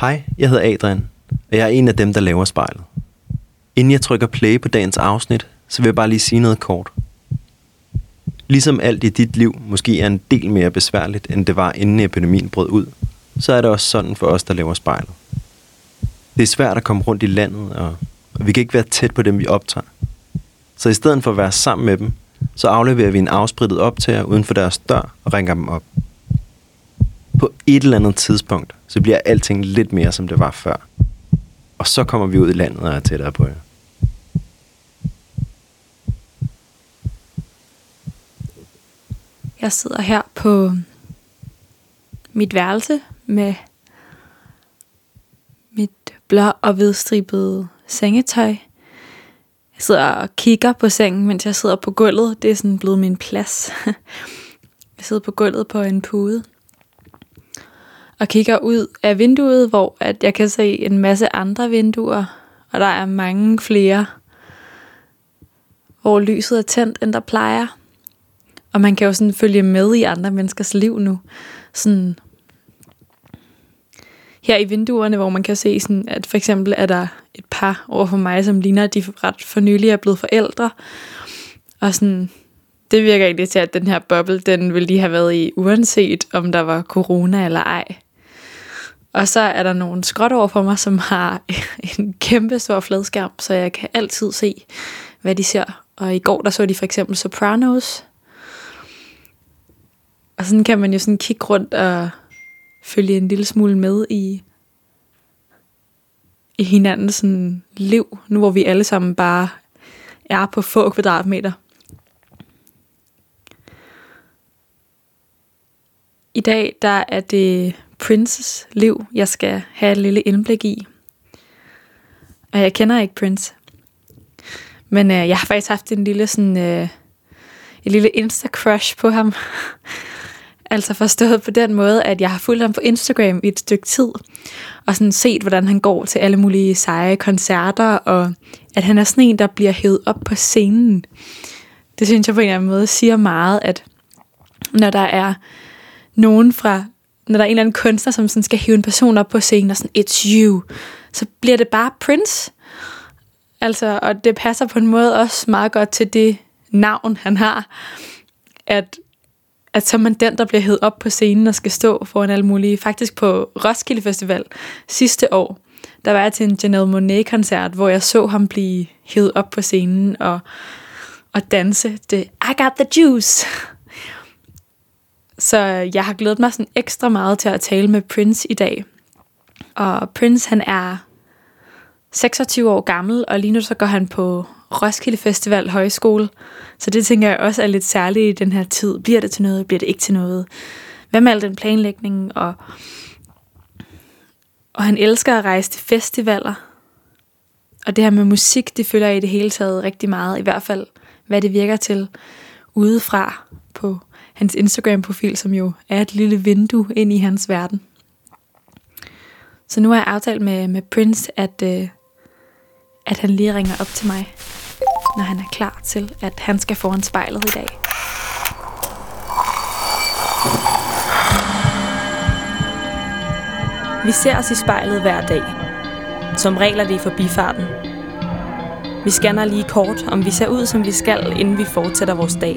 Hej, jeg hedder Adrian, og jeg er en af dem, der laver spejlet. Inden jeg trykker play på dagens afsnit, så vil jeg bare lige sige noget kort. Ligesom alt i dit liv måske er en del mere besværligt, end det var inden epidemien brød ud, så er det også sådan for os, der laver spejlet. Det er svært at komme rundt i landet, og vi kan ikke være tæt på dem, vi optager. Så i stedet for at være sammen med dem, så afleverer vi en afsprittet optager uden for deres dør og ringer dem op. På et eller andet tidspunkt, så bliver alting lidt mere, som det var før. Og så kommer vi ud i landet og er tættere på jer. Jeg sidder her på mit værelse med mit blå og hvidstribede sengetøj. Jeg sidder og kigger på sengen, mens jeg sidder på gulvet. Det er sådan blevet min plads. Jeg sidder på gulvet på en pude og kigger ud af vinduet, hvor at jeg kan se en masse andre vinduer, og der er mange flere, hvor lyset er tændt, end der plejer. Og man kan jo sådan følge med i andre menneskers liv nu. Sådan her i vinduerne, hvor man kan se, sådan, at for eksempel er der et par over for mig, som ligner, at de ret for nylig er blevet forældre. Og sådan, det virker egentlig til, at den her boble, den ville de have været i, uanset om der var corona eller ej. Og så er der nogle skråt over for mig, som har en kæmpe stor fladskærm, så jeg kan altid se, hvad de ser. Og i går, der så de for eksempel Sopranos. Og sådan kan man jo sådan kigge rundt og følge en lille smule med i, i hinandens sådan liv, nu hvor vi alle sammen bare er på få kvadratmeter. I dag der er det Princes liv, jeg skal have et lille indblik i. Og jeg kender ikke Prince. Men øh, jeg har faktisk haft en lille sådan, øh, et lille Insta-crush på ham. altså forstået på den måde, at jeg har fulgt ham på Instagram i et stykke tid, og sådan set, hvordan han går til alle mulige seje koncerter, og at han er sådan en, der bliver hævet op på scenen. Det synes jeg på en eller anden måde siger meget, at når der er nogen fra når der er en eller anden kunstner, som sådan skal hive en person op på scenen og sådan, it's you, så bliver det bare Prince. Altså, og det passer på en måde også meget godt til det navn, han har, at, at så man den, der bliver hævet op på scenen og skal stå foran alle mulige. Faktisk på Roskilde Festival sidste år, der var jeg til en Janelle Monet-koncert, hvor jeg så ham blive hævet op på scenen og, og danse det I got the juice. Så jeg har glædet mig sådan ekstra meget til at tale med Prince i dag. Og Prince han er 26 år gammel, og lige nu så går han på Roskilde Festival Højskole. Så det tænker jeg også er lidt særligt i den her tid. Bliver det til noget? Bliver det ikke til noget? Hvad med al den planlægning? Og, og han elsker at rejse til festivaler. Og det her med musik, det følger jeg i det hele taget rigtig meget. I hvert fald, hvad det virker til udefra på hans Instagram-profil, som jo er et lille vindue ind i hans verden. Så nu har jeg aftalt med, med Prince, at, øh, at han lige ringer op til mig, når han er klar til, at han skal foran spejlet i dag. Vi ser os i spejlet hver dag. Som regler det i forbifarten. Vi scanner lige kort, om vi ser ud, som vi skal, inden vi fortsætter vores dag.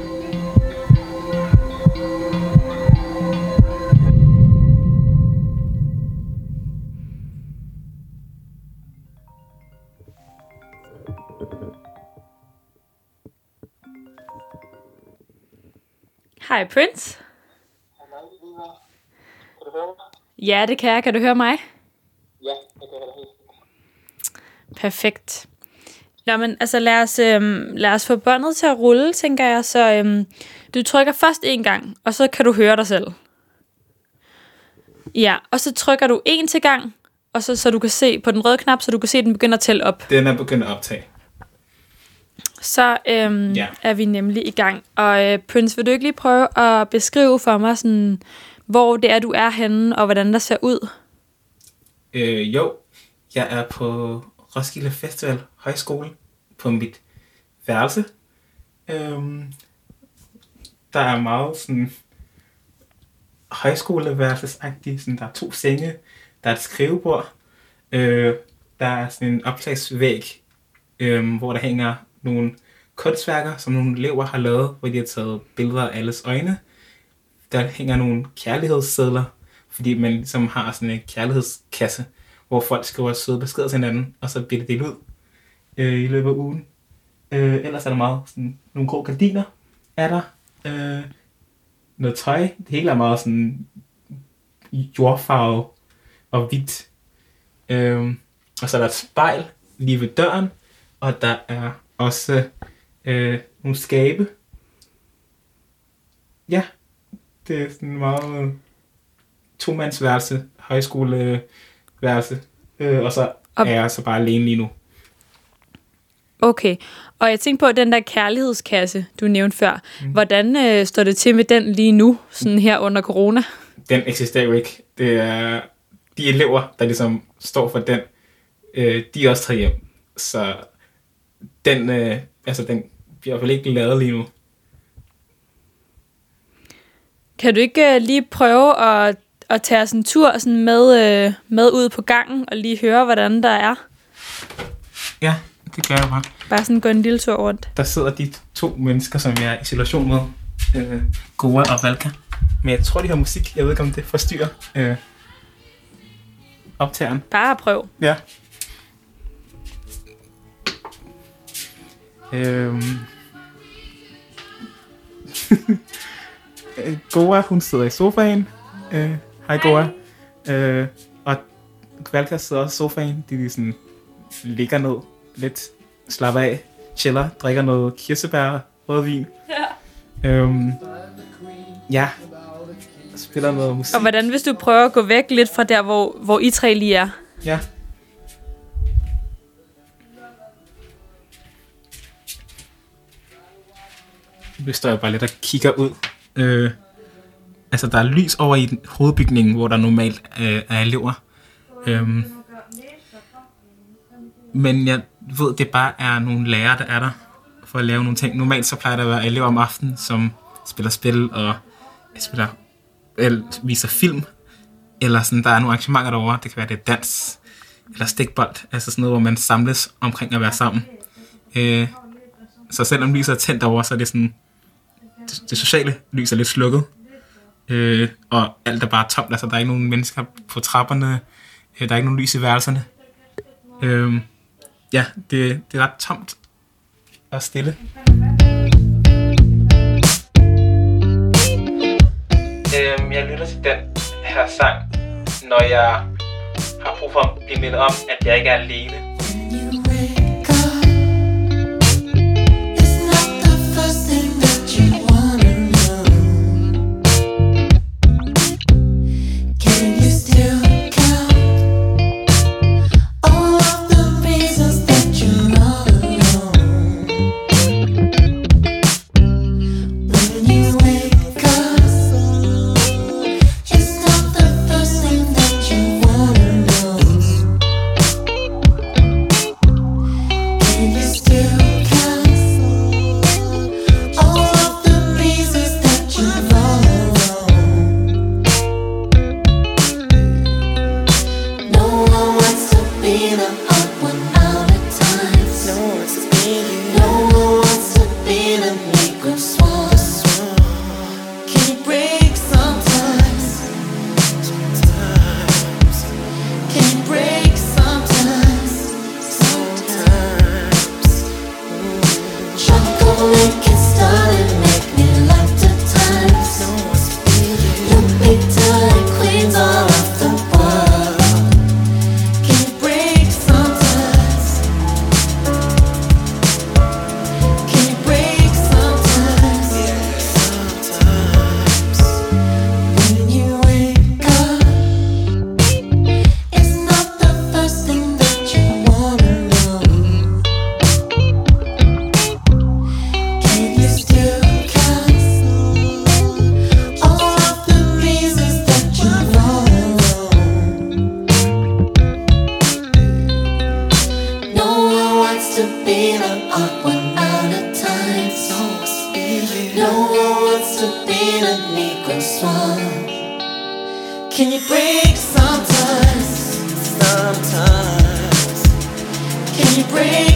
Hej Prince. Kan du høre mig? Ja, det kan jeg. Kan du høre mig? Ja, jeg kan høre dig helt. Perfekt. Nå, men altså lad os, øhm, lad os få båndet til at rulle, tænker jeg. Så øhm, du trykker først en gang, og så kan du høre dig selv. Ja, og så trykker du en til gang, og så, så du kan se på den røde knap, så du kan se, at den begynder at tælle op. Den er begyndt at optage. Så øhm, Ja. er vi nemlig i gang. Og øh, Prince, vil du ikke lige prøve at beskrive for mig, sådan, hvor det er, du er henne, og hvordan der ser ud? Øh, jo, jeg er på Roskilde Festival Højskole på mit værelse. Øhm, der er meget sådan højskoleværelsesagtigt. Sådan, der er to senge, der er et skrivebord, øh, der er sådan en opslagsvæg, øh, hvor der hænger nogle kunstværker, som nogle elever har lavet, hvor de har taget billeder af alles øjne. Der hænger nogle kærlighedssedler, fordi man ligesom har sådan en kærlighedskasse, hvor folk skriver søde beskeder til hinanden, og så bliver det delt ud øh, i løbet af ugen. Øh, ellers er der meget sådan, nogle grå gardiner, er der. Øh, noget tøj. Det hele er meget sådan jordfarve og hvidt. Øh, og så er der et spejl lige ved døren, og der er også øh, nogle skabe. Ja, det er sådan meget tomandsværelse, højskoleværelse, øh, og så Og- er jeg så bare alene lige nu. Okay, og jeg tænkte på, den der kærlighedskasse, du nævnte før, mm. hvordan øh, står det til med den lige nu, sådan her under corona? Den eksisterer jo ikke. Det er de elever, der ligesom står for den, øh, de er også taget hjem. Så den, øh, altså den bliver i hvert fald ikke lavet lige nu. Kan du ikke øh, lige prøve at, at tage os en tur sådan med, øh, med ud på gangen, og lige høre, hvordan der er? Ja, det gør jeg bare. Bare sådan gå en lille tur rundt. Der sidder de to mennesker, som jeg er i isolation med. Øh, Goa og Valka. Men jeg tror, de har musik. Jeg ved ikke, om det forstyrrer øh, optageren. Bare prøv. Ja. Øhm. Øh, Goa, hun sidder i sofaen. Øh, hej Goa. Øh, og Kvalka sidder også i sofaen. De sådan ligger ned lidt, slapper af, chiller, drikker noget kirsebær, rødvin. Ja. Øhm, ja, spiller noget musik. Og hvordan hvis du prøver at gå væk lidt fra der, hvor, hvor I tre lige er? Ja. Vi står jo bare lidt og kigger ud. Øh, altså, der er lys over i den hovedbygningen, hvor der normalt øh, er elever. Øh, men jeg ved, det bare er nogle lærere, der er der for at lave nogle ting. Normalt så plejer der at være elever om aftenen, som spiller spil og spiller, eller viser film eller sådan, der er nogle arrangementer derovre, det kan være det er dans, eller stikbold, altså sådan noget, hvor man samles omkring at være sammen. Øh, så selvom lyset er tændt derovre, så er det sådan, det, det sociale lys er lidt slukket, øh, og alt er bare tomt, altså der er ikke nogen mennesker på trapperne, øh, der er ikke nogen lys i værelserne. Øh, ja, det, det er ret tomt og stille. Øhm, jeg lytter til den her sang, når jeg har brug for at blive mindet om, at jeg ikke er alene. to be the odd one out of time. So one to no one wants to be the Negro Swan. Can you break sometimes? Sometimes. Can you break?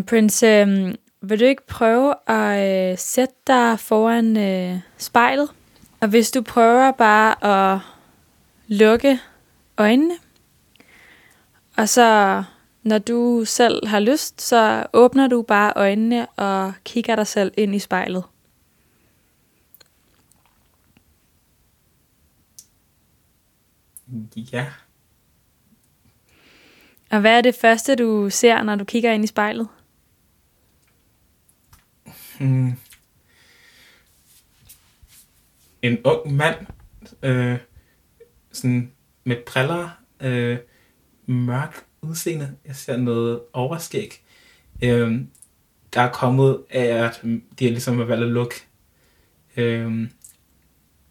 Men Prince, øh, vil du ikke prøve at øh, sætte dig foran øh, spejlet? Og hvis du prøver bare at lukke øjnene, og så når du selv har lyst, så åbner du bare øjnene og kigger dig selv ind i spejlet. Ja. Og hvad er det første, du ser, når du kigger ind i spejlet? Hmm. En ung mand, øh, sådan med briller, øh, mørk udseende. Jeg ser noget overskæg. Øh, der er kommet af, at de har ligesom har valgt at lukke øh,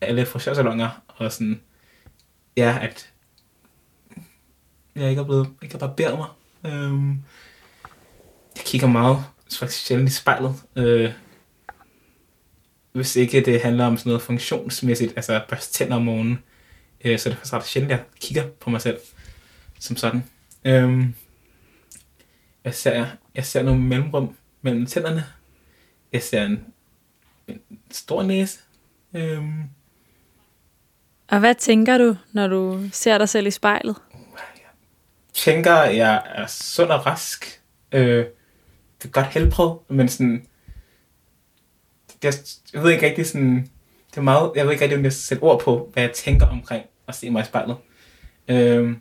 alle frisørsalonger, og sådan, ja, at jeg ikke er blevet, ikke har barberet mig. Øh, jeg kigger meget, faktisk sjældent i spejlet. Øh, hvis ikke det handler om sådan noget funktionsmæssigt, altså at børste tænder om morgenen, øh, så er det faktisk ret sjældent, jeg kigger på mig selv som sådan. Øhm, jeg, ser, jeg ser nogle mellemrum mellem tænderne. Jeg ser en, en stor næse. Øhm, Og hvad tænker du, når du ser dig selv i spejlet? tænker, at jeg er sund og rask. Øh, det godt helbred, men sådan... Jeg, jeg ved ikke rigtig sådan... Det er meget, jeg ved ikke rigtig, om jeg skal sætte ord på, hvad jeg tænker omkring at se mig i spejlet. Øhm,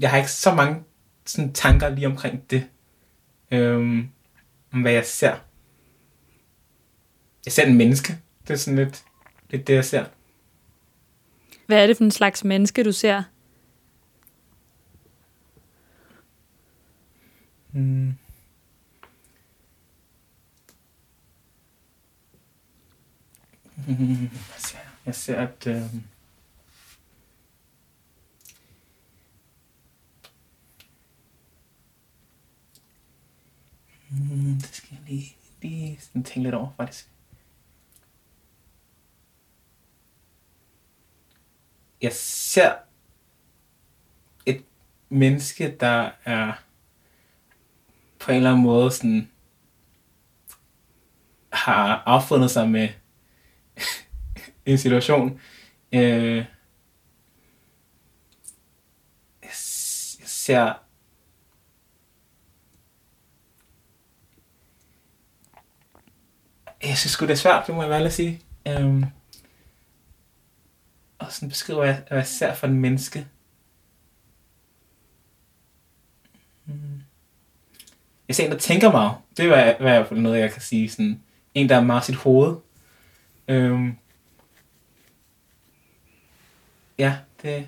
jeg har ikke så mange sådan, tanker lige omkring det. øhm, om hvad jeg ser. Jeg ser en menneske. Det er sådan lidt, lidt det, jeg ser. Hvad er det for en slags menneske, du ser? Mm. Mm, Jeg ser, jeg ser at... Øh... Mm, det skal jeg lige, lige sådan tænke lidt over, faktisk. Jeg ser et menneske, der er på en eller anden måde sådan, har affundet sig med en situation. Øh, jeg, ser jeg synes sgu, det er svært, det må jeg være at sige. Øhm, og sådan beskriver jeg, hvad jeg ser for en menneske. jeg ser en, der tænker meget. Det er hvad, i hvert fald noget, jeg kan sige. Sådan, en, der er meget sit hoved. Øhm, ja, det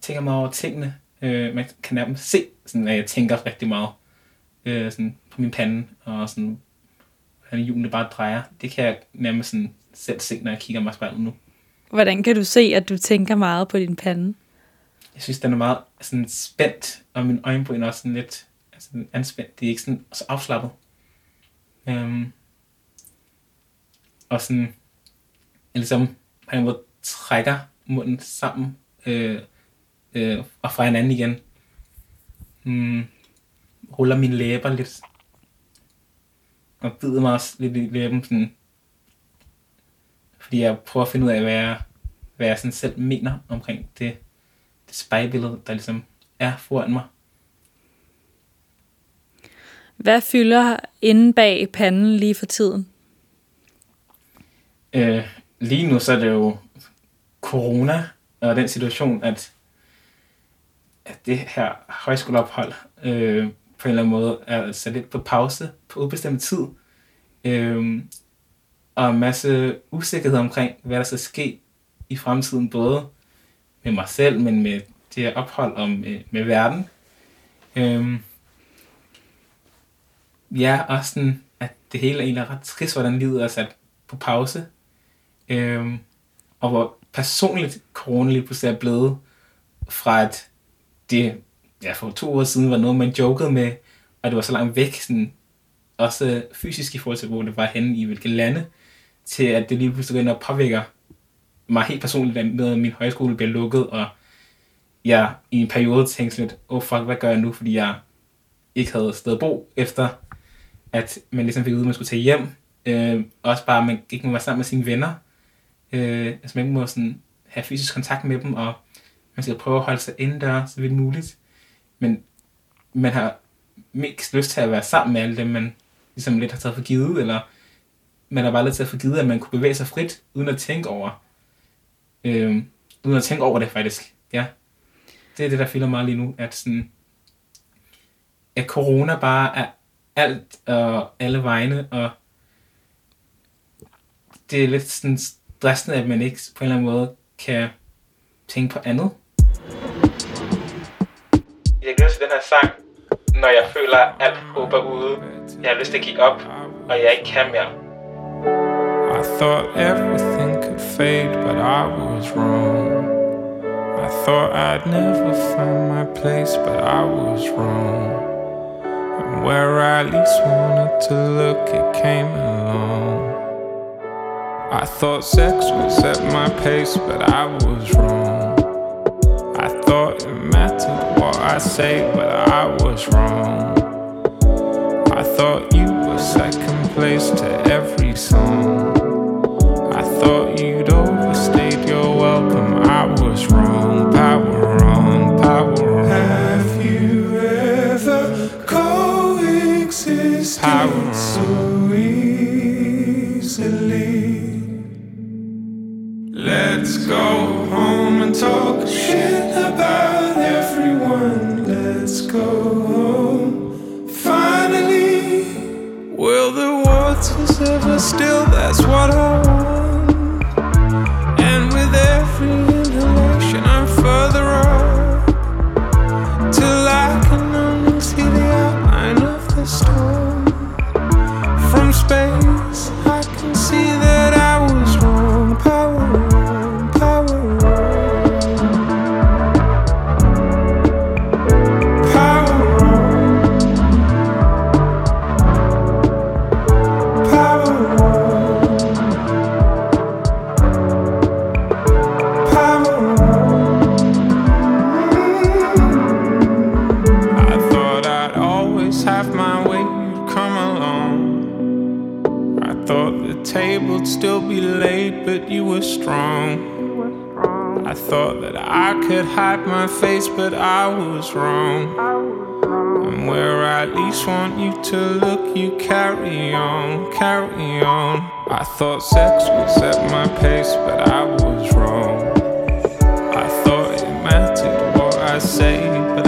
tænker meget over tingene. Øh, man kan nærmest se, sådan, at jeg tænker rigtig meget øh, sådan, på min pande, og sådan, hvordan hjulene bare drejer. Det kan jeg nærmest sådan, selv se, når jeg kigger mig i spejlet nu. Hvordan kan du se, at du tænker meget på din pande? Jeg synes, den er meget sådan, spændt, og min øjenbryn er også sådan lidt altså, anspændt. Det er ikke sådan så afslappet. Øhm, og sådan, jeg ligesom på en måde trækker munden sammen øh, øh, og fra hinanden igen. Mm, ruller mine læber lidt. Og bider mig også lidt i læben, sådan, fordi jeg prøver at finde ud af, hvad jeg, hvad jeg sådan selv mener omkring det, det spejlbillede, der ligesom er foran mig. Hvad fylder inde bag panden lige for tiden? Øh, lige nu så er det jo corona og den situation, at, at det her højskoleophold øh, på en eller anden måde er sat lidt på pause på ubestemt tid. Øh, og en masse usikkerhed omkring, hvad der skal ske i fremtiden, både med mig selv, men med det her ophold og med, med verden. Øhm, ja, også sådan, at det hele er egentlig ret trist, hvordan livet er sat på pause. Øhm, og hvor personligt corona lige pludselig er blevet fra at det ja, for to år siden var noget, man jokede med, og det var så langt væk, sådan, også fysisk i forhold til, hvor det var henne i hvilke lande, til at det lige pludselig går ind og påvirker mig helt personligt, med at min højskole bliver lukket, og jeg i en periode tænkte lidt, oh fuck, hvad gør jeg nu, fordi jeg ikke havde sted at bo, efter at man ligesom fik ud, at man skulle tage hjem, øh, også bare, at man ikke må være sammen med sine venner, øh, altså man ikke må sådan have fysisk kontakt med dem, og man skal prøve at holde sig indendør, så vidt muligt. Men man har mest lyst til at være sammen med alle dem, man ligesom lidt har taget for givet, eller man har bare lidt taget for givet, at man kunne bevæge sig frit, uden at tænke over, øh, uden at tænke over det faktisk. Ja. Det er det, der fylder meget lige nu, at sådan, at corona bare er alt og alle vegne, og det er lidt sådan stressende, at man ikke på en eller anden måde kan tænke på andet. Jeg glæder til den her sang, når jeg føler, at alt håb er ude. Jeg har lyst til at give op, og jeg ikke kan mere. I thought everything fade, but I was wrong. I thought I'd never find my place, but I was wrong. And where I least wanted to look, it came along. I thought sex would set my pace, but I was wrong. I thought it mattered what I say, but I was wrong. I thought you were second place to every song. Coexisted power so easily? Let's go home and talk shit about everyone. Let's go home. Finally, will the waters ever still? That's what I hide my face, but I was wrong. And where I at least want you to look, you carry on, carry on. I thought sex was at my pace, but I was wrong. I thought it mattered what I say, but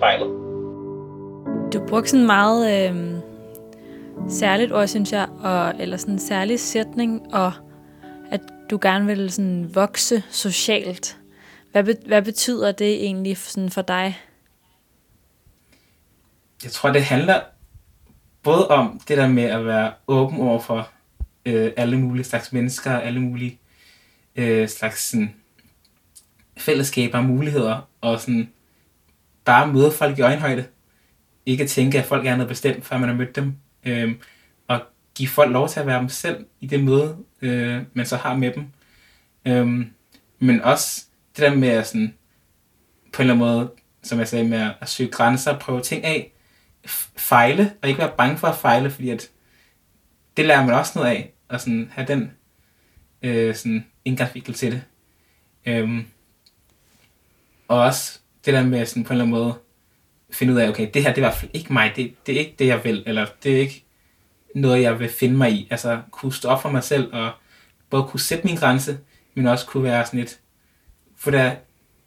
spejlet. Du brugte sådan meget øh, særligt ord, synes jeg, og, eller sådan en særlig sætning, og at du gerne vil sådan vokse socialt. Hvad, be, hvad betyder det egentlig sådan for dig? Jeg tror, det handler både om det der med at være åben over for øh, alle mulige slags mennesker, alle mulige øh, slags sådan, fællesskaber og muligheder, og sådan bare møde folk i øjenhøjde. Ikke tænke, at folk er noget bestemt, før man har mødt dem. Øh, og give folk lov til at være dem selv i det møde, øh, man så har med dem. Øh, men også det der med at sådan, på en eller anden måde, som jeg sagde, med at, at søge grænser, prøve ting af, fejle, og ikke være bange for at fejle, fordi at det lærer man også noget af, og sådan have den øh, sådan indgangsvinkel til det. Øhm, og også det der med sådan på en eller anden måde finde ud af, okay, det her det er i hvert fald ikke mig, det, det er ikke det, jeg vil, eller det er ikke noget, jeg vil finde mig i. Altså kunne stå op for mig selv, og både kunne sætte min grænse, men også kunne være sådan et, for der,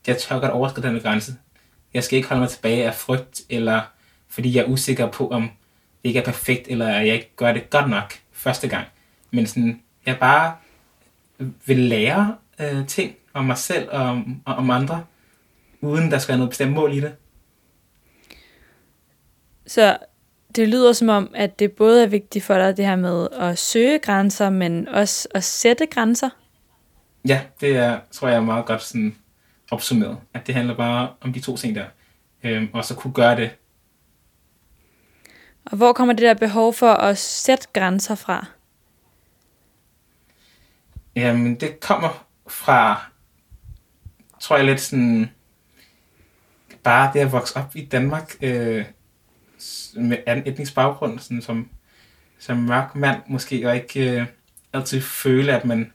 jeg tør godt overskride den grænse. Jeg skal ikke holde mig tilbage af frygt, eller fordi jeg er usikker på, om det ikke er perfekt, eller at jeg ikke gør det godt nok første gang. Men sådan, jeg bare vil lære øh, ting om mig selv og om, og om andre, uden der skal være noget bestemt mål i det. Så det lyder som om, at det både er vigtigt for dig, det her med at søge grænser, men også at sætte grænser. Ja, det er, tror jeg er meget godt sådan opsummeret. At det handler bare om de to ting der. Øhm, og så kunne gøre det. Og hvor kommer det der behov for at sætte grænser fra? Jamen, det kommer fra, tror jeg lidt sådan, bare det at vokse op i Danmark øh, med anden etnisk baggrund, sådan som, som mørk mand måske, og ikke øh, altid føle, at man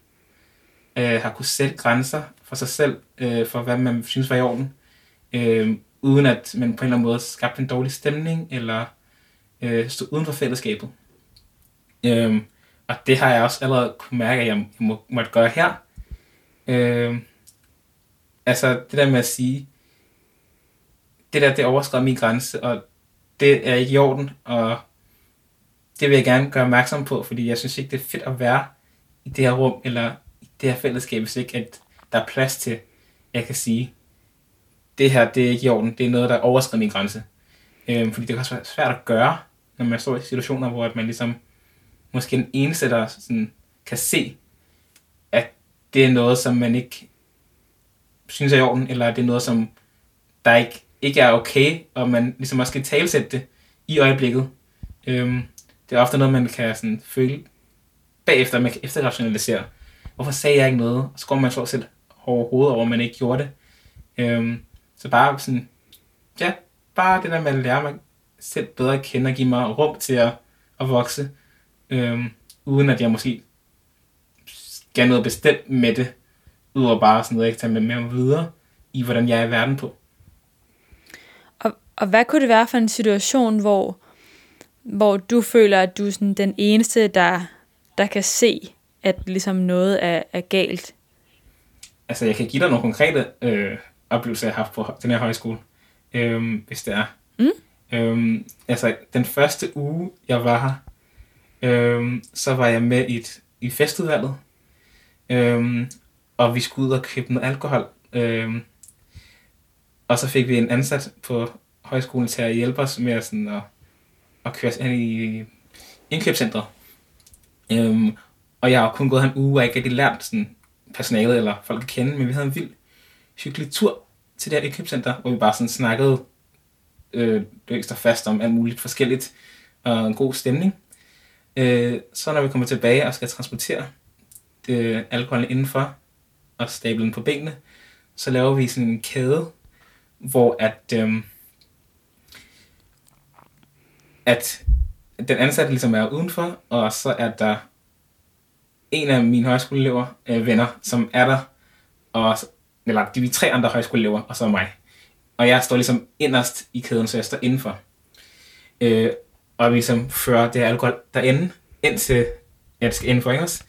øh, har kunne sætte grænser for sig selv, øh, for hvad man synes var i orden, øh, uden at man på en eller anden måde skabte en dårlig stemning, eller øh, stod uden for fællesskabet. Øh, og det har jeg også allerede kunne mærke, at jeg må, måtte gøre her. Øh, altså det der med at sige, det der, det overskrider min grænse, og det er ikke i orden, og det vil jeg gerne gøre opmærksom på, fordi jeg synes ikke, det er fedt at være i det her rum, eller i det her fællesskab, hvis ikke at der er plads til, at jeg kan sige, det her, det er ikke i orden, det er noget, der overskrider min grænse. Øhm, fordi det kan også være svært at gøre, når man står i situationer, hvor at man ligesom måske den eneste, der sådan kan se, at det er noget, som man ikke synes er i orden, eller det er noget, som der ikke, ikke er okay, og man ligesom også skal talsætte det i øjeblikket. Øhm, det er ofte noget, man kan sådan føle bagefter, man kan efterrationalisere. Hvorfor sagde jeg ikke noget? Og så går man så selv overhovedet over, at man ikke gjorde det. Øhm, så bare sådan, ja, bare det der med at lære mig selv bedre at kende og give mig rum til at, at vokse, øhm, uden at jeg måske skal noget bestemt med det, udover bare sådan noget, jeg kan tage med mig videre i, hvordan jeg er i verden på. Og, hvad kunne det være for en situation, hvor, hvor du føler, at du er sådan den eneste, der, der kan se, at ligesom noget er, er galt? Altså, jeg kan give dig nogle konkrete øh, oplevelser, jeg har haft på den her højskole, øh, hvis det er. Mm. Øh, altså, den første uge, jeg var her, øh, så var jeg med i, et, i festudvalget, øh, og vi skulle ud og købe noget alkohol. Øh, og så fik vi en ansat på højskolen til at hjælpe os med sådan at, at køre os ind i indkøbscentret. Øhm, og jeg har kun gået her en uge, og ikke rigtig lært sådan, personalet eller folk at kende, men vi havde en vild hyggelig tur til det her indkøbscenter, hvor vi bare sådan snakkede øh, ekstra fast om alt muligt forskelligt, og en god stemning. Øh, så når vi kommer tilbage og skal transportere øh, alkoholen indenfor, og stable den på benene, så laver vi sådan en kæde, hvor at, øh, at den ansatte ligesom er udenfor, og så er der en af mine højskoleelever, øh, venner, som er der, og, eller de er tre andre højskoleelever, og så mig. Og jeg står ligesom inderst i kæden, så jeg står indenfor. Øh, og vi ligesom fører det her alkohol derinde, indtil jeg skal indenfor, ikke også?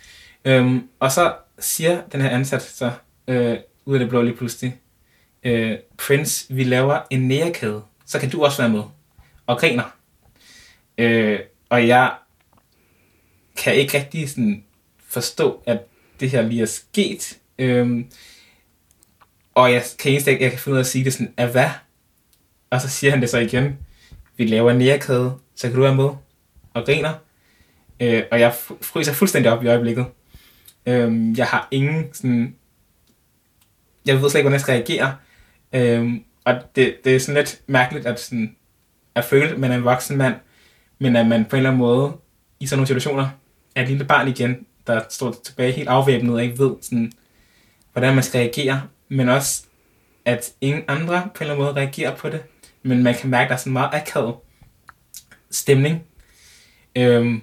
Øhm, og så siger den her ansat så, øh, ud af det blå lige pludselig, øh, Prince, vi laver en nærekæde, så kan du også være med. Og griner. Øh, og jeg kan ikke rigtig sådan forstå, at det her lige er sket. Øh, og jeg kan eneste, jeg kan finde ud af at sige det sådan, at hvad? Og så siger han det så igen. Vi laver en nærkæde, så kan du være med. Og griner. Øh, og jeg fryser fuldstændig op i øjeblikket. Øh, jeg har ingen sådan... Jeg ved slet ikke, hvordan jeg skal reagere. Øh, og det, det er sådan lidt mærkeligt, at, sådan, at føle, at man er en voksen mand, men at man på en eller anden måde, i sådan nogle situationer, er et lille barn igen, der står tilbage helt afvæbnet og ikke ved, sådan, hvordan man skal reagere, men også, at ingen andre på en eller anden måde reagerer på det, men man kan mærke, at der er sådan en meget akavet stemning. Øhm,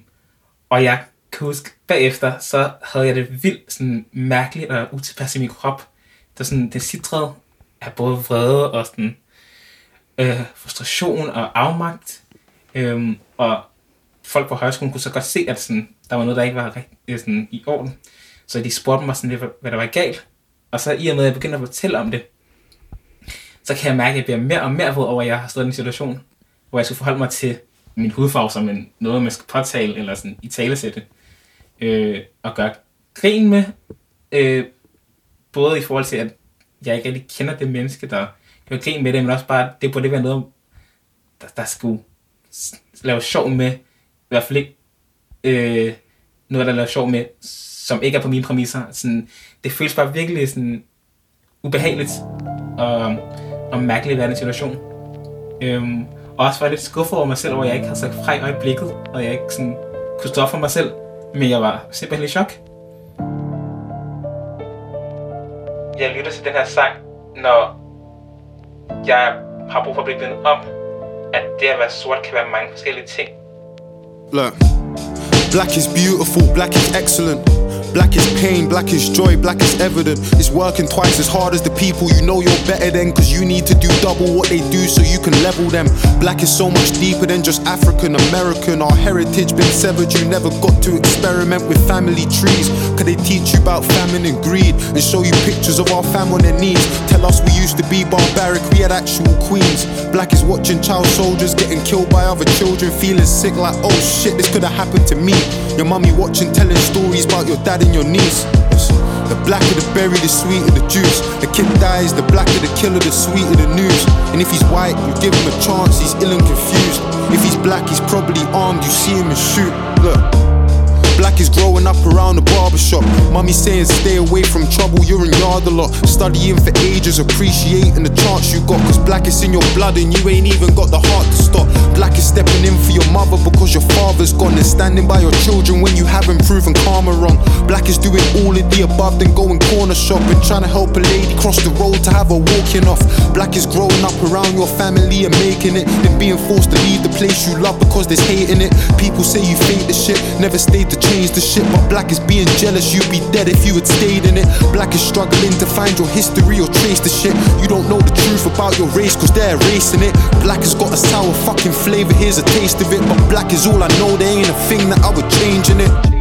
og jeg kan huske, bagefter, så havde jeg det vildt sådan mærkeligt og utilpas i min krop. Der sådan, det sidrede af både vrede og sådan, øh, frustration og afmagt. Øhm, og folk på højskolen kunne så godt se, at sådan, der var noget, der ikke var rigtig, øh, sådan, i orden. Så de spurgte mig sådan lidt, hvad der var galt. Og så i og med, at jeg begyndte at fortælle om det, så kan jeg mærke, at jeg bliver mere og mere vred over, at jeg har stået i en situation, hvor jeg skulle forholde mig til min hudfarve som en, noget, man skal påtale eller sådan i talesætte. Øh, og gøre grin med, øh, både i forhold til, at jeg ikke rigtig kender det menneske, der gør grin med det, men også bare, det burde være noget, der, der skulle laver sjov med, i hvert fald ikke øh, noget, der laver sjov med, som ikke er på mine præmisser. Sådan, det føles bare virkelig sådan ubehageligt og, og mærkeligt at være i den situation. Øhm, og også var jeg lidt skuffet over mig selv, hvor jeg ikke havde sagt fra i øjeblikket, og jeg ikke sådan kunne stå op for mig selv. Men jeg var simpelthen i chok. Jeg lytter til den her sang, når jeg har brug for at blive vendt om, at det at være sort kan være mange forskellige ting. Look, black is beautiful, black is excellent. Black is pain, black is joy, black is evident. It's working twice as hard as the people you know you're better than, cause you need to do double what they do so you can level them. Black is so much deeper than just African American. Our heritage been severed, you never got to experiment with family trees. Cause they teach you about famine and greed and show you pictures of our fam on their knees. Tell us we used to be barbaric, we had actual queens. Black is watching child soldiers getting killed by other children, feeling sick like, oh shit, this could have happened to me. Your mummy watching, telling stories about your dad and your niece. The blacker the berry, the sweeter the juice. The kid dies, the blacker the killer, the sweeter the news. And if he's white, you give him a chance, he's ill and confused. If he's black, he's probably armed, you see him and shoot. Look. Black is growing up around the barbershop. Mummy saying stay away from trouble, you're in yard a lot. Studying for ages, appreciating the chance you got. Cause black is in your blood and you ain't even got the heart to stop. Black is stepping in for your mother because your father's gone. And standing by your children when you haven't proven karma wrong. Black is doing all of the above, then going corner shopping. Trying to help a lady cross the road to have her walking off. Black is growing up around your family and making it. Then being forced to leave the place you love because there's hate in it. People say you fake the shit, never stayed to change the shit. But black is being jealous, you'd be dead if you had stayed in it. Black is struggling to find your history or trace the shit. You don't know the truth about your race cause they're erasing it. Black has got a sour fucking flavor, here's a taste of it. But black is all I know, there ain't a thing that I would change in. It,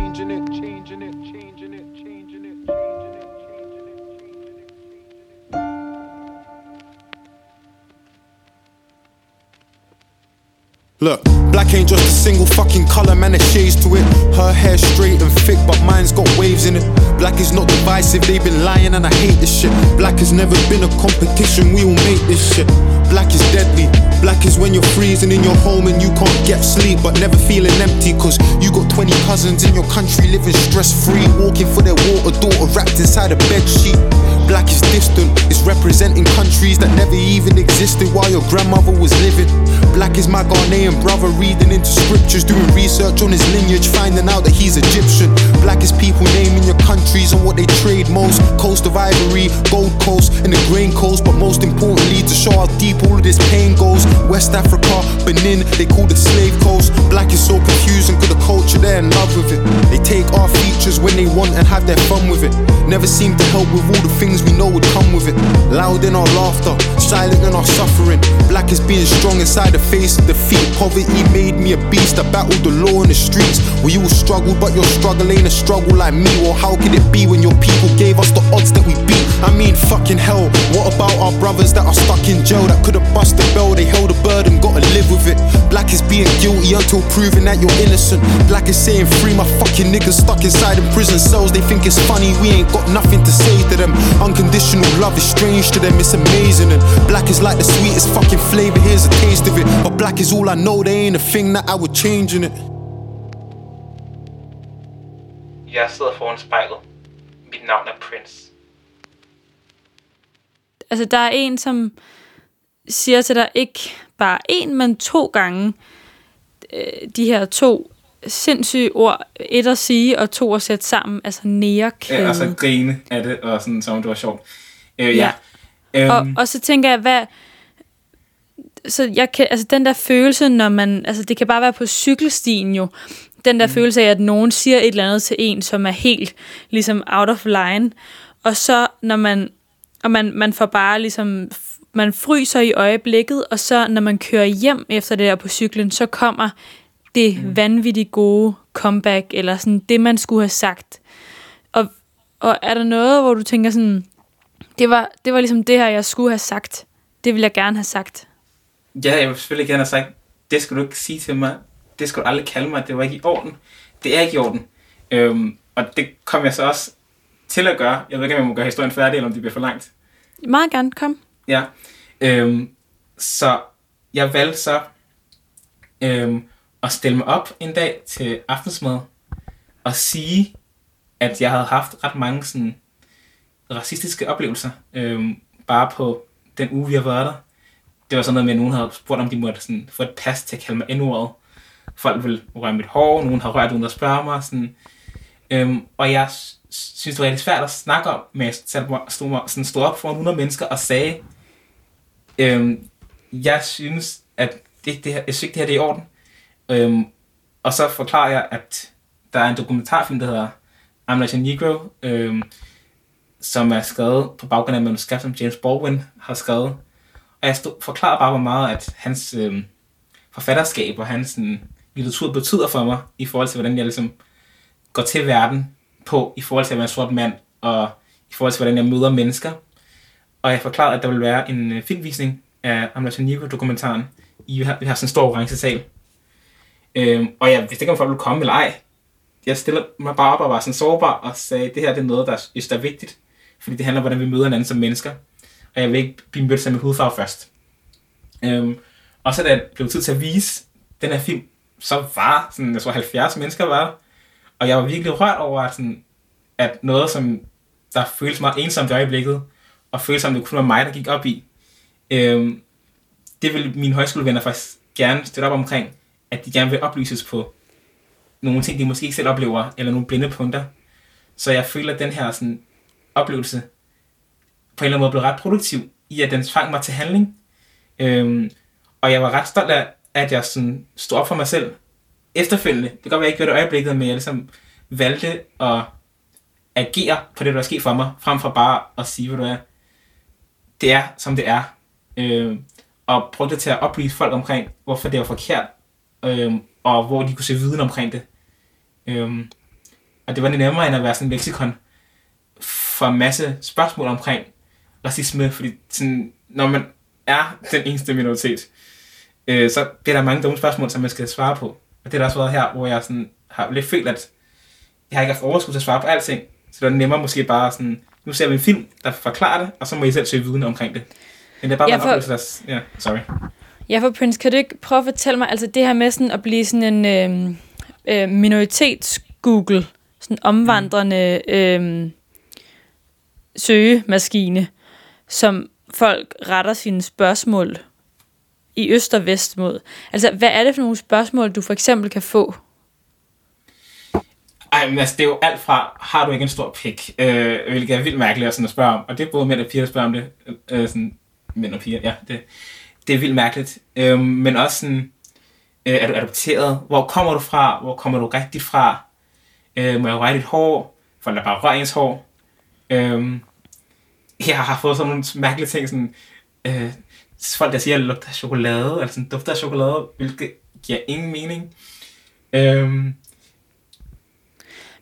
Look, black ain't just a single fucking colour, man, there's shades to it. Her hair straight and thick, but mine's got waves in it. Black is not divisive, they've been lying and I hate this shit. Black has never been a competition, we all make this shit. Black is deadly. Black is when you're freezing in your home and you can't get sleep, but never feeling empty. Cause you got 20 cousins in your country living stress free, walking for their water daughter wrapped inside a bed sheet. Black is distant, it's representing countries that never even existed while your grandmother was living. Black is my Ghanaian brother reading into scriptures, doing research on his lineage, finding out that he's Egyptian. Black is people naming your countries and what they trade most. Coast of Ivory, Gold Coast, and the Grain Coast, but most importantly, to show how deep all of this pain goes. West Africa, Benin, they call it Slave Coast. Black is so confusing, cause the culture they're in love with it. They take our features when they want and have their fun with it. Never seem to help with all the things we know would come with it. Loud in our laughter, silent in our suffering. Black is being strong inside the face of defeat. Poverty made me a beast. I battled the law in the streets. We all struggle, but your struggle ain't a struggle like me. Well, how could it be when your people gave us the odds that we beat? I mean, fucking hell. What about our brothers that are stuck in jail that could have bust the bell? They held a burden, gotta live with it. Black is being guilty until proven that you're innocent. Black is saying free my fucking niggas stuck inside in prison cells. They think it's funny, we ain't got nothing to say to them. Unconditional love is strange to them, it's amazing. And black is like the sweetest fucking flavor, here's a taste of it. But black is all I know, there ain't a thing that I would change in it. Jeg sidder foran spejlet. Mit navn er Prince. Altså, der er en, som siger til dig ikke bare en, men to gange øh, de her to sindssyge ord. Et at sige, og to at sætte sammen. Altså nærekæde. Ja, og så grine af det, og sådan, som om det var sjovt. Øh, Ja. ja. Øhm, Og, og så tænker jeg, hvad... Så jeg kan, altså den der følelse, når man... Altså det kan bare være på cykelstien jo. Den der mm. følelse af, at nogen siger et eller andet til en, som er helt ligesom out of line. Og så når man... Og man, man får bare ligesom... Man fryser i øjeblikket, og så når man kører hjem efter det der på cyklen, så kommer det mm. vanvittigt gode comeback, eller sådan det, man skulle have sagt. Og, og er der noget, hvor du tænker sådan, det var, det var ligesom det her, jeg skulle have sagt. Det ville jeg gerne have sagt. Ja, jeg vil selvfølgelig gerne have sagt, det skal du ikke sige til mig. Det skal du aldrig kalde mig. Det var ikke i orden. Det er ikke i orden. Øhm, og det kom jeg så også til at gøre. Jeg ved ikke, om jeg må gøre historien færdig, eller om det bliver for langt. Meget gerne, kom. Ja. Øhm, så jeg valgte så øhm, at stille mig op en dag til aftensmad og sige, at jeg havde haft ret mange sådan, racistiske oplevelser, øhm, bare på den uge, vi har været der. Det var sådan noget med, at nogen havde spurgt, om de måtte sådan, få et pas til at kalde mig endordet. Folk ville røre mit hår, nogen har rørt uden at spørge mig. Sådan. Øhm, og jeg synes, det var rigtig svært at snakke om, men jeg satte mig, stod, mig, sådan, stod op foran 100 mennesker og sagde, øhm, jeg synes, at det, det her, jeg synes ikke, det her det er i orden. Øhm, og så forklarer jeg, at der er en dokumentarfilm, der hedder I'm Not a Negro, øhm, som er skrevet på baggrund af en manuskript, som James Baldwin har skrevet. Og jeg stod, forklarer bare, hvor meget at hans øhm, forfatterskab og hans sådan, litteratur betyder for mig, i forhold til, hvordan jeg ligesom går til verden på, i forhold til at være en sort mand, og i forhold til, hvordan jeg møder mennesker. Og jeg forklarede, at der vil være en øh, filmvisning af I'm Negro-dokumentaren. I har, vi har sådan en stor orange sal. Øhm, og jeg vidste ikke, om folk ville komme eller ej. Jeg stillede mig bare op og var sådan sårbar og sagde, det her det er noget, der er, synes, der er vigtigt. Fordi det handler om, hvordan vi møder hinanden som mennesker. Og jeg vil ikke blive mødt som min hudfarve først. Øhm, og så da det blev tid til at vise den her film, så var sådan, jeg tror 70 mennesker var der. Og jeg var virkelig rørt over, at, sådan, at noget, som der føles meget ensomt i øjeblikket, og føles som det kun var mig, der gik op i, øhm, det vil mine højskolevenner faktisk gerne støtte op omkring, at de gerne vil oplyses på nogle ting, de måske ikke selv oplever, eller nogle blinde punkter. Så jeg føler, at den her sådan, oplevelse på en eller anden måde blev ret produktiv, i at den tvang mig til handling. Øhm, og jeg var ret stolt af, at jeg sådan stod op for mig selv efterfølgende. Det kan godt være, jeg ikke gjorde det øjeblikket, men jeg ligesom valgte at agere på det, der er sket for mig, frem for bare at sige, hvad du er. Det er, som det er. Øh, og prøvede til at oplyse folk omkring, hvorfor det var forkert, øh, og hvor de kunne se viden omkring det. Øh, og det var lidt nemmere, end at være sådan en leksikon for en masse spørgsmål omkring racisme, fordi sådan, når man er den eneste minoritet, øh, så bliver der mange dumme spørgsmål, som man skal svare på. Og det har der også været her, hvor jeg sådan, har lidt følt, at jeg har ikke haft overskud til at svare på alting. Så det er nemmere måske bare sådan, nu ser vi en film, der forklarer det, og så må I selv søge viden omkring det. Men det er bare ja, for- en oplevelse, der... Ja, sorry. Ja, for Prince, kan du ikke prøve at fortælle mig, altså det her med sådan at blive sådan en øh, øh, minoritets-Google, sådan omvandrende øh, søgemaskine. som folk retter sine spørgsmål i øst og vest mod? Altså, hvad er det for nogle spørgsmål, du for eksempel kan få? Ej, men altså, det er jo alt fra, har du ikke en stor pik? Øh, hvilket er vildt mærkeligt at, sådan at spørge om. Og det er både mænd og piger, der spørger om det. Øh, sådan, mænd og piger, ja. Det, det er vildt mærkeligt. Øh, men også sådan, øh, er du adopteret? Hvor kommer du fra? Hvor kommer du rigtigt fra? Øh, må jeg røre dit hår? For lad bare røre ens hår. Øh, jeg har fået sådan nogle mærkelige ting, sådan, øh, folk der siger, at lugter af chokolade, eller sådan dufter af chokolade, hvilket giver ingen mening. Øh,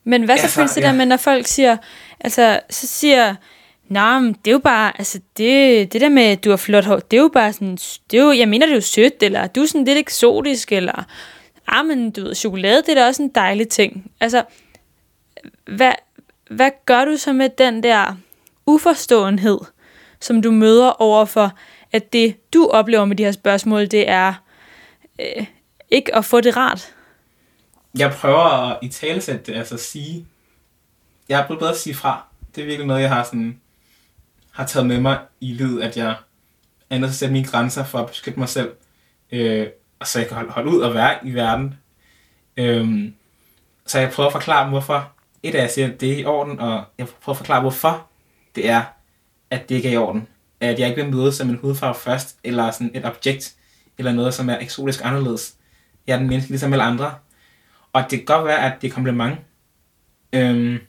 Men hvad så, Altså, Prince, det ja. der med, når folk siger, altså, så siger, Nå, men det er jo bare, altså, det, det der med, at du har flot hår, det er jo bare sådan, det er jo, jeg mener, det er jo sødt, eller du er sådan lidt eksotisk, eller, ah, men du ved, chokolade, det er da også en dejlig ting. Altså, hvad, hvad gør du så med den der uforståenhed, som du møder overfor, at det, du oplever med de her spørgsmål, det er øh, ikke at få det rart? jeg prøver at i talesætte det, altså sige, jeg er blevet bedre at sige fra. Det er virkelig noget, jeg har, sådan, har taget med mig i livet, at jeg er nødt til at sætte mine grænser for at beskytte mig selv, øh, og så jeg kan holde, holde ud og være i verden. Øhm, så jeg prøver at forklare dem, hvorfor. Et af jeg siger, at det er i orden, og jeg prøver at forklare, hvorfor det er, at det ikke er i orden. At jeg ikke vil møde som en hudfarve først, eller sådan et objekt, eller noget, som er eksotisk anderledes. Jeg er den menneske ligesom alle andre. Og det kan godt være, at det er kompliment. Øhm,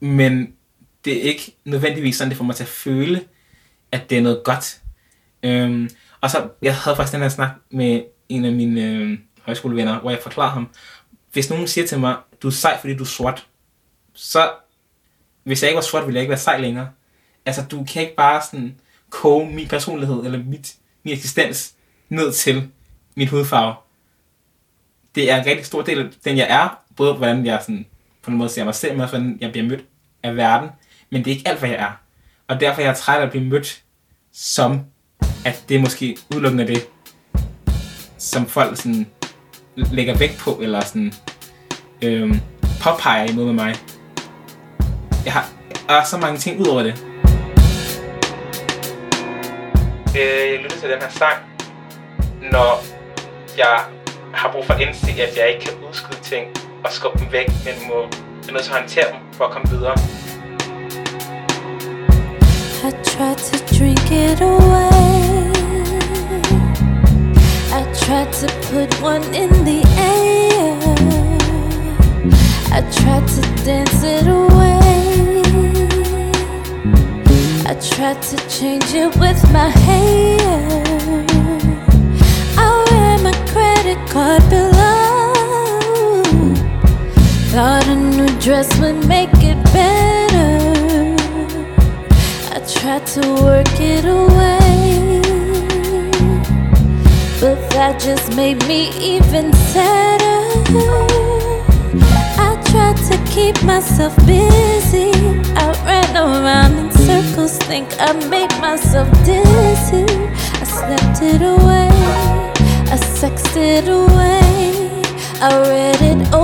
men det er ikke nødvendigvis sådan, det får mig til at føle, at det er noget godt. Øhm, og så, jeg havde faktisk den her snak med en af mine øh, højskolevenner, hvor jeg forklarede ham, hvis nogen siger til mig, du er sej, fordi du er sort, så, hvis jeg ikke var sort, ville jeg ikke være sej længere. Altså, du kan ikke bare sådan koge min personlighed, eller mit, min eksistens, ned til min hudfarve det er en rigtig stor del af den, jeg er. Både hvordan jeg sådan, på en måde ser mig selv, men også hvordan jeg bliver mødt af verden. Men det er ikke alt, hvad jeg er. Og derfor er jeg træt af at blive mødt som, at det er måske udelukkende det, som folk sådan lægger vægt på, eller sådan øhm, påpeger imod med mig. Jeg har, jeg har så mange ting ud over det. Øh, jeg lytter til den her sang, når jeg har brug for at indse, at jeg ikke kan udskyde ting og skubbe dem væk, men må er nødt til at håndtere dem for at komme videre. I tried to drink it away. I tried to put one in the air. I tried to dance it away. I tried to change it with my hair. Oh, I ran my credit card below. Thought a new dress would make it better. I tried to work it away, but that just made me even sadder. I tried to keep myself busy. I ran around in circles, think I made myself dizzy. I slept it away, I sexed it away, I read it away.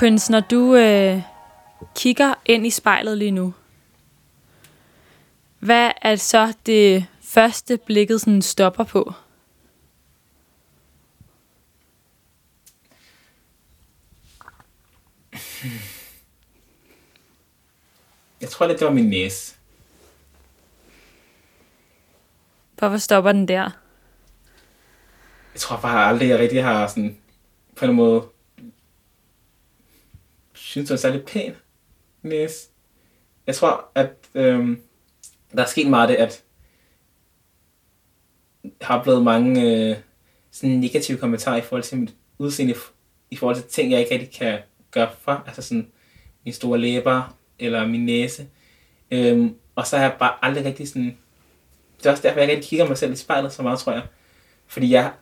Prince, når du øh, kigger ind i spejlet lige nu, hvad er så det første blikket sådan stopper på? Jeg tror lidt, det var min næse. Hvorfor stopper den der? Jeg tror bare aldrig, jeg rigtig har sådan, på en måde, synes, det var særlig pæn næse. Jeg tror, at øhm, der er sket meget af det, at jeg har blevet mange øh, sådan negative kommentarer i forhold til mit udseende, i forhold til ting, jeg ikke rigtig kan gøre for. Altså sådan mine store læber, eller min næse. Øhm, og så har jeg bare aldrig rigtig sådan... Det er også derfor, jeg ikke rigtig kigger mig selv i spejlet så meget, tror jeg. Fordi jeg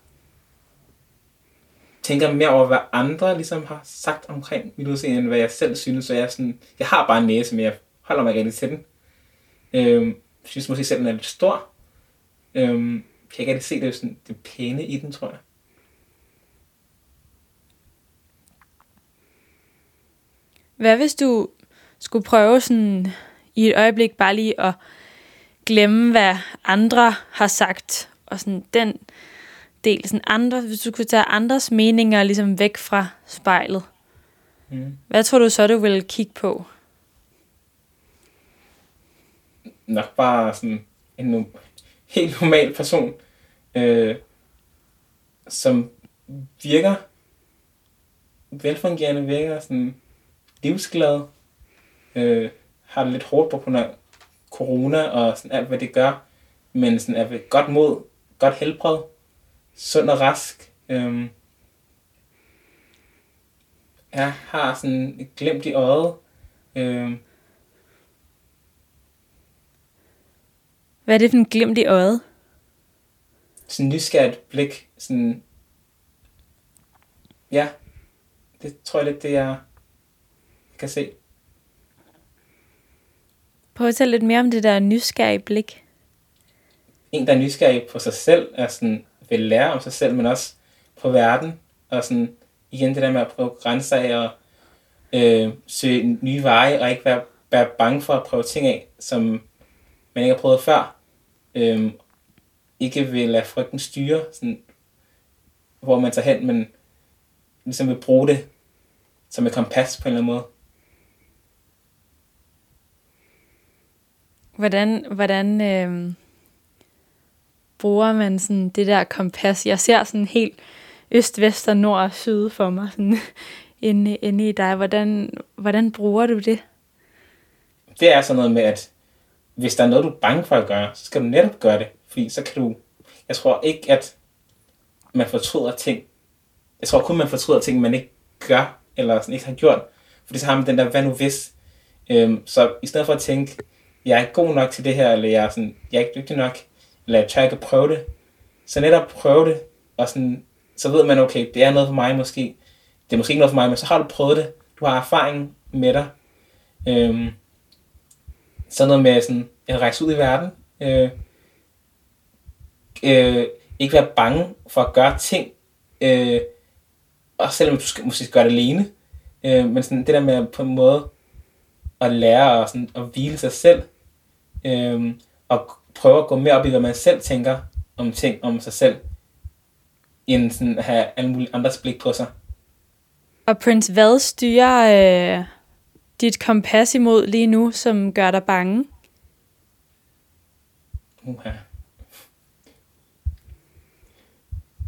tænker mere over, hvad andre ligesom har sagt omkring mit udseende, end hvad jeg selv synes. Så jeg, er sådan, jeg har bare en næse, men jeg holder mig rigtig til den. Øhm, synes måske selv, den er lidt stor. Øhm, jeg kan ikke rigtig se det, sådan, det pæne i den, tror jeg. Hvad hvis du skulle prøve sådan i et øjeblik bare lige at glemme, hvad andre har sagt, og sådan den del, sådan andre, hvis du kunne tage andres meninger ligesom væk fra spejlet, Mm. hvad tror du så, du vil kigge på? nok bare sådan en no- helt normal person, øh, som virker velfungerende, virker sådan livsglad, øh, har det lidt hårdt på grund af corona og sådan alt, hvad det gør, men sådan er ved godt mod, godt helbred, sund og rask, øh, jeg har sådan et glimt i øjet, øh, Hvad er det for en glimt i øjet? sådan nysgerrigt blik. Sådan, ja, det tror jeg lidt, det jeg kan se. Prøv at fortælle lidt mere om det der nysgerrige blik. En, der er nysgerrig på sig selv, er sådan, vil lære om sig selv, men også på verden. Og sådan, igen det der med at prøve grænser af og øh, søge nye veje, og ikke være, være bange for at prøve ting af, som man ikke har prøvet før. Øh, ikke vil lade frygten styre, sådan, hvor man tager hen, men ligesom vil bruge det som et kompas på en eller anden måde. Hvordan, hvordan øh, bruger man sådan det der kompas? Jeg ser sådan helt øst, vest og nord og syd for mig sådan inde, inde i dig. Hvordan, hvordan bruger du det? det er sådan noget med, at hvis der er noget, du er bange for at gøre, så skal du netop gøre det. Fordi så kan du... Jeg tror ikke, at man fortryder ting. Jeg tror kun, man fortryder ting, man ikke gør, eller sådan ikke har gjort. Fordi så har man den der, hvad nu hvis? Øhm, så i stedet for at tænke, jeg er ikke god nok til det her, eller jeg er, sådan, jeg er ikke dygtig nok, eller jeg tør ikke at prøve det, så netop prøve det, og sådan, så ved man, okay, det er noget for mig måske. Det er måske ikke noget for mig, men så har du prøvet det. Du har erfaring med dig. Øhm, sådan noget med sådan, at rejse ud i verden. Øh, øh, ikke være bange for at gøre ting. Øh, og selvom du skal måske gøre det alene. Øh, men sådan det der med på en måde at lære og sådan, at hvile sig selv. Øh, og prøve at gå mere op i, hvad man selv tænker om ting om sig selv. End sådan at have alle mulige andres blik på sig. Og Prince, hvad styrer, øh, dit kompas imod lige nu, som gør dig bange? Uha.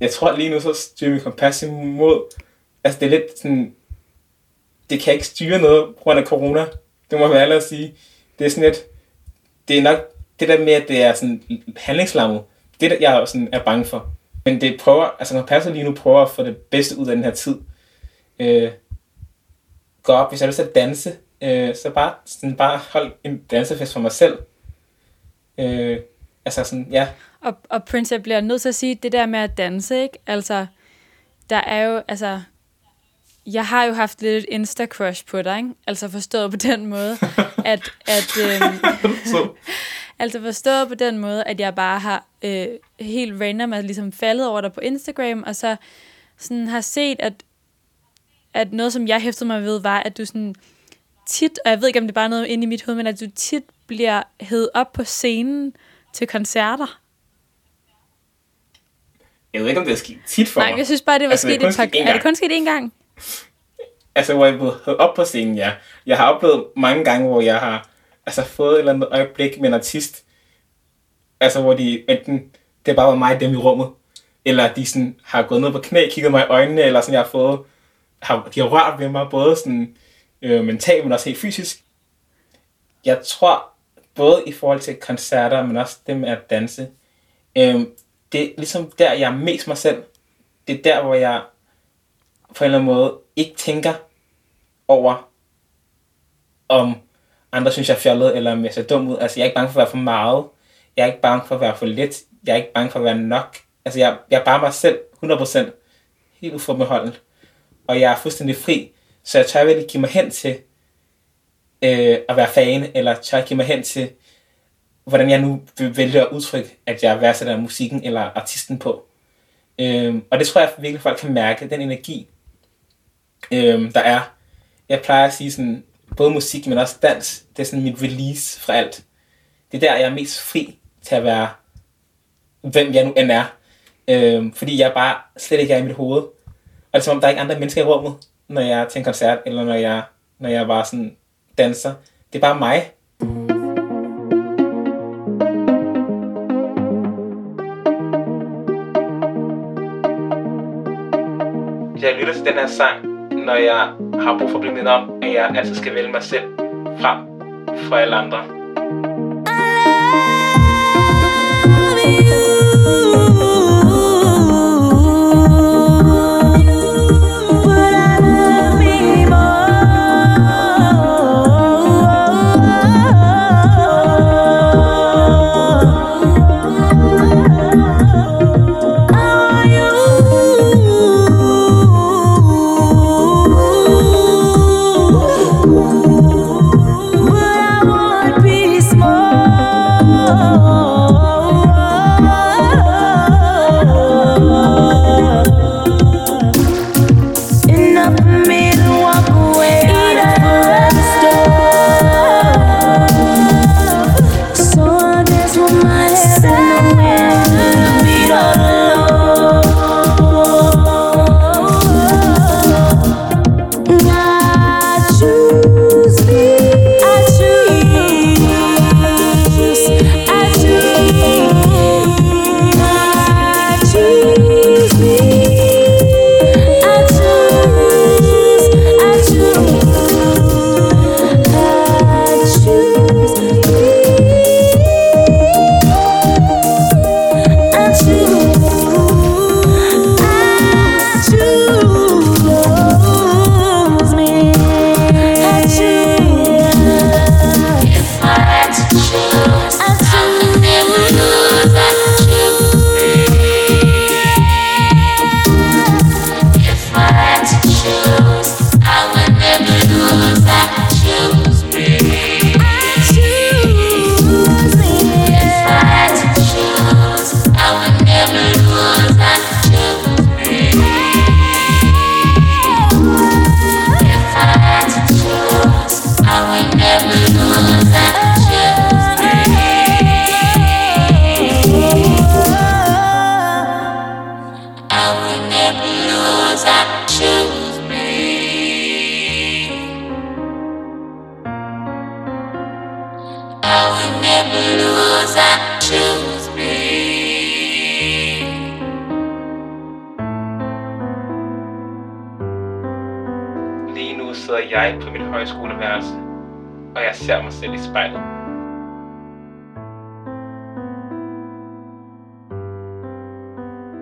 Jeg tror lige nu, så styrer mit kompas imod... Altså, det er lidt sådan... Det kan ikke styre noget på grund af corona. Det må ærlig at sige. Det er sådan lidt... Det er nok det der med, at det er sådan handlingslammet. Det, der jeg sådan er bange for. Men det prøver... Altså, kompasset lige nu prøver at få det bedste ud af den her tid. Øh, gå op, hvis jeg har lyst til at danse, øh, så bare, sådan, bare hold en dansefest for mig selv. Øh, altså sådan, ja, Og, og Prince, jeg bliver nødt til at sige, det der med at danse, ikke? Altså, der er jo, altså... Jeg har jo haft lidt et Insta-crush på dig, ikke? Altså forstået på den måde, at... at øhm, altså forstået på den måde, at jeg bare har øh, helt random er ligesom faldet over dig på Instagram, og så sådan har set, at, at noget, som jeg hæftede mig ved, var, at du sådan tit, og jeg ved ikke, om det er bare noget inde i mit hoved, men at du tit bliver hævet op på scenen til koncerter. jeg ved ikke, om det er sket tit for Nej, mig. jeg synes bare, det var Altså, er sket et par... Er det kun sket én gang? Altså, hvor jeg er hævet op på scenen, ja. Jeg har oplevet mange gange, hvor jeg har altså, fået et eller andet øjeblik med en artist, altså hvor de enten, det bare var mig og dem i rummet, eller de sådan, har gået ned på knæ, kigget mig i øjnene, eller sådan, jeg har fået, har, de har rørt ved mig, både sådan, øh, mentalt, men også helt fysisk. Jeg tror, både i forhold til koncerter, men også det med at danse, øh, det er ligesom der, jeg er mest mig selv. Det er der, hvor jeg på en eller anden måde ikke tænker over, om andre synes, jeg er fjollet, eller om jeg ser dum ud. Altså, jeg er ikke bange for at være for meget. Jeg er ikke bange for at være for lidt. Jeg er ikke bange for at være nok. Altså, jeg, jeg er bare mig selv, 100%. Helt uforbeholden. Og jeg er fuldstændig fri. Så jeg tør virkelig give mig hen til øh, at være fan, eller tør give mig hen til, hvordan jeg nu vil at udtrykke, at jeg værdsætter musikken eller artisten på. Øh, og det tror jeg virkelig, folk kan mærke, den energi, øh, der er. Jeg plejer at sige sådan, både musik, men også dans, det er sådan mit release fra alt. Det er der, jeg er mest fri til at være, hvem jeg nu end er. Øhm, fordi jeg bare slet ikke er i mit hoved. Og det er som om, der er ikke andre mennesker i rummet, når jeg er til en koncert, eller når jeg, når jeg bare sådan danser. Det er bare mig. Jeg lytter til den her sang, når jeg har brug for at blive mindet om, at jeg altid skal vælge mig selv frem for alle andre.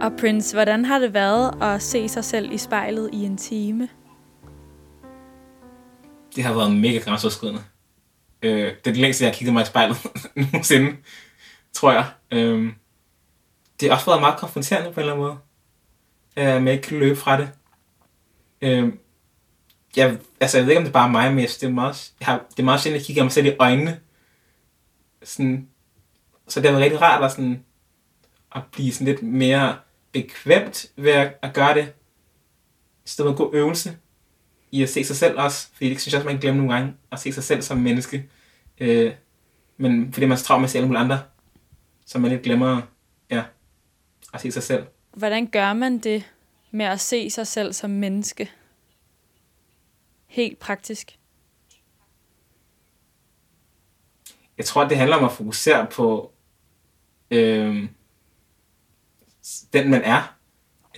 Og Prince, hvordan har det været at se sig selv i spejlet i en time? Det har været mega grænseoverskridende. Øh, det er det længste, jeg har kigget mig i spejlet nogensinde, tror jeg. Øh, det har også været meget konfronterende på en eller anden måde. Øh, men jeg ikke kan løbe fra det. Øh, jeg, altså, jeg ved ikke, om det er bare mig, men jeg synes, det er meget, jeg har, det er meget sjældent, at kigge mig selv i øjnene. Sådan, så det har været rigtig rart at, sådan, at blive sådan lidt mere bekvemt ved at, gøre det. Så det var en god øvelse i at se sig selv også, fordi det synes jeg også, man glemmer nogle gange, at se sig selv som menneske. Øh, men fordi man er travlt med at se alle mulige andre, så man lidt glemmer ja, at se sig selv. Hvordan gør man det med at se sig selv som menneske? Helt praktisk. Jeg tror, det handler om at fokusere på øh, den, man er.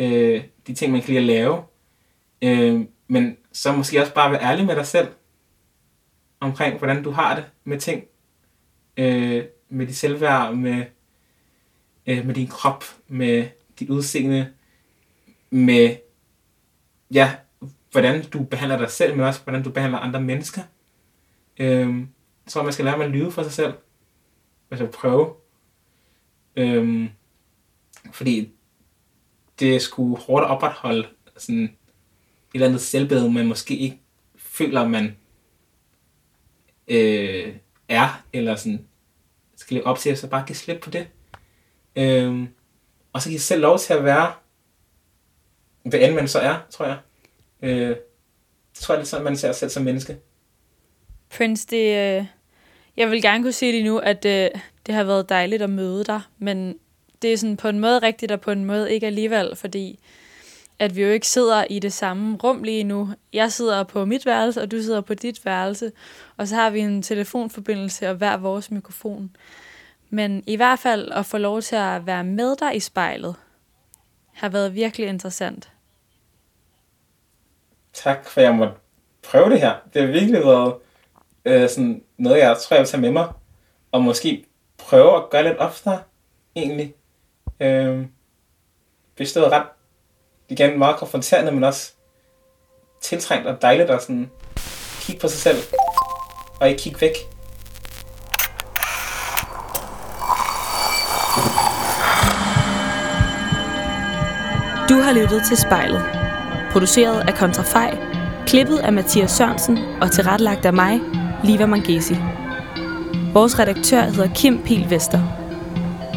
Øh, de ting, man kan lide at lave. Øh, men så måske også bare være ærlig med dig selv omkring, hvordan du har det med ting. Øh, med dit selvværd, med, øh, med din krop, med dit udseende, med ja, hvordan du behandler dig selv, men også hvordan du behandler andre mennesker. Øh, så man skal lære med at lyve for sig selv. Altså prøve. Øhm, fordi det skulle hårdt opretholde sådan et eller andet selvbillede, man måske ikke føler, man øh, er, eller sådan skal leve op til, så bare give slip på det. Øh, og så give sig selv lov til at være, hvad end man så er, tror jeg. Øh, det tror jeg, det er sådan, man ser sig selv som menneske. Prince, det, øh, jeg vil gerne kunne sige lige nu, at øh, det har været dejligt at møde dig, men det er sådan på en måde rigtigt, og på en måde ikke alligevel, fordi at vi jo ikke sidder i det samme rum lige nu. Jeg sidder på mit værelse, og du sidder på dit værelse, og så har vi en telefonforbindelse og hver vores mikrofon. Men i hvert fald at få lov til at være med dig i spejlet, har været virkelig interessant. tak for, at jeg måtte prøve det her. Det har virkelig været øh, sådan noget, jeg tror, jeg vil tage med mig. Og måske prøve at gøre lidt oftere, egentlig. Øh, hvis det var ret, igen, meget konfronterende, men også tiltrængt og dejligt at sådan kigge på sig selv, og ikke kigge væk. Du har lyttet til Spejlet. Produceret af Kontrafej, klippet af Mathias Sørensen og tilrettelagt af mig, Liva Mangesi. Vores redaktør hedder Kim Pil Vester.